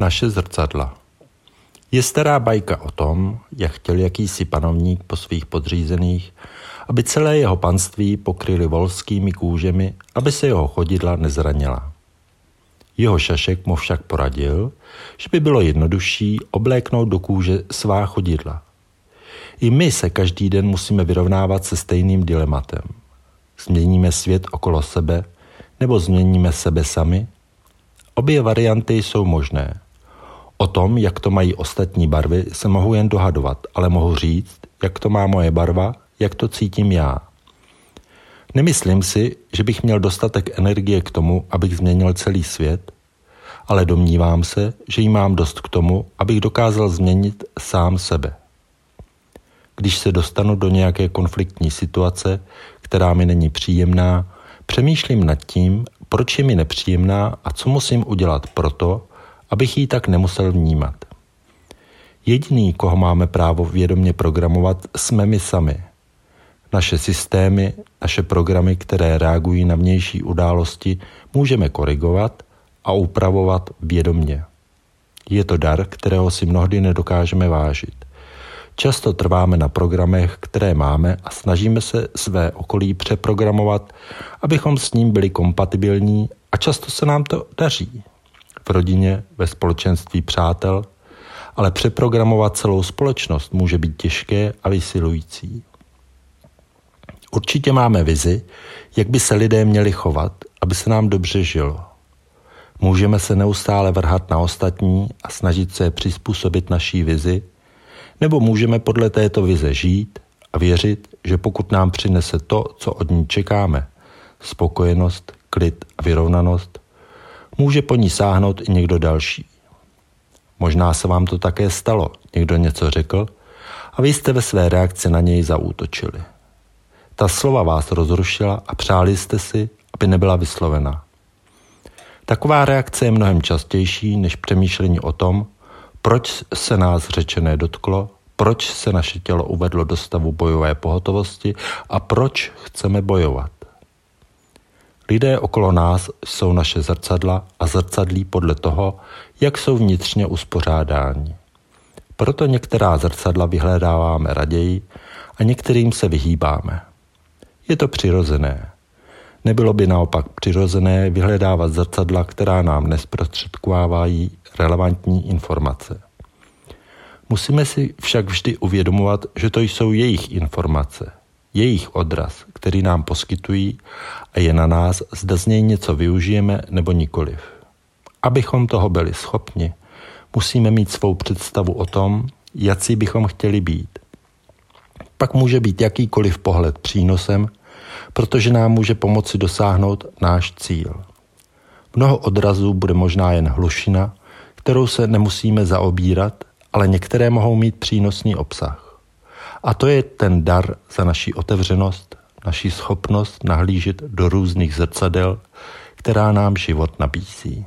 Naše zrcadla Je stará bajka o tom, jak chtěl jakýsi panovník po svých podřízených, aby celé jeho panství pokryli volskými kůžemi, aby se jeho chodidla nezranila. Jeho šašek mu však poradil, že by bylo jednodušší obléknout do kůže svá chodidla. I my se každý den musíme vyrovnávat se stejným dilematem. Změníme svět okolo sebe nebo změníme sebe sami? Obě varianty jsou možné. O tom, jak to mají ostatní barvy, se mohu jen dohadovat, ale mohu říct, jak to má moje barva, jak to cítím já. Nemyslím si, že bych měl dostatek energie k tomu, abych změnil celý svět, ale domnívám se, že jí mám dost k tomu, abych dokázal změnit sám sebe. Když se dostanu do nějaké konfliktní situace, která mi není příjemná, přemýšlím nad tím, proč je mi nepříjemná a co musím udělat proto, abych ji tak nemusel vnímat. Jediný, koho máme právo vědomě programovat, jsme my sami. Naše systémy, naše programy, které reagují na vnější události, můžeme korigovat a upravovat vědomně. Je to dar, kterého si mnohdy nedokážeme vážit. Často trváme na programech, které máme a snažíme se své okolí přeprogramovat, abychom s ním byli kompatibilní a často se nám to daří. V rodině, ve společenství přátel, ale přeprogramovat celou společnost může být těžké a vysilující. Určitě máme vizi, jak by se lidé měli chovat, aby se nám dobře žilo. Můžeme se neustále vrhat na ostatní a snažit se přizpůsobit naší vizi, nebo můžeme podle této vize žít a věřit, že pokud nám přinese to, co od ní čekáme, spokojenost, klid a vyrovnanost, může po ní sáhnout i někdo další. Možná se vám to také stalo, někdo něco řekl a vy jste ve své reakci na něj zaútočili. Ta slova vás rozrušila a přáli jste si, aby nebyla vyslovena. Taková reakce je mnohem častější než přemýšlení o tom, proč se nás řečené dotklo, proč se naše tělo uvedlo do stavu bojové pohotovosti a proč chceme bojovat. Lidé okolo nás jsou naše zrcadla a zrcadlí podle toho, jak jsou vnitřně uspořádáni. Proto některá zrcadla vyhledáváme raději a některým se vyhýbáme. Je to přirozené. Nebylo by naopak přirozené vyhledávat zrcadla, která nám nesprostředkovávají relevantní informace. Musíme si však vždy uvědomovat, že to jsou jejich informace, jejich odraz, který nám poskytují a je na nás, zda z něj něco využijeme nebo nikoliv. Abychom toho byli schopni, musíme mít svou představu o tom, jaký bychom chtěli být. Pak může být jakýkoliv pohled přínosem, protože nám může pomoci dosáhnout náš cíl. Mnoho odrazů bude možná jen hlušina, kterou se nemusíme zaobírat, ale některé mohou mít přínosný obsah. A to je ten dar za naší otevřenost, naší schopnost nahlížet do různých zrcadel, která nám život nabízí.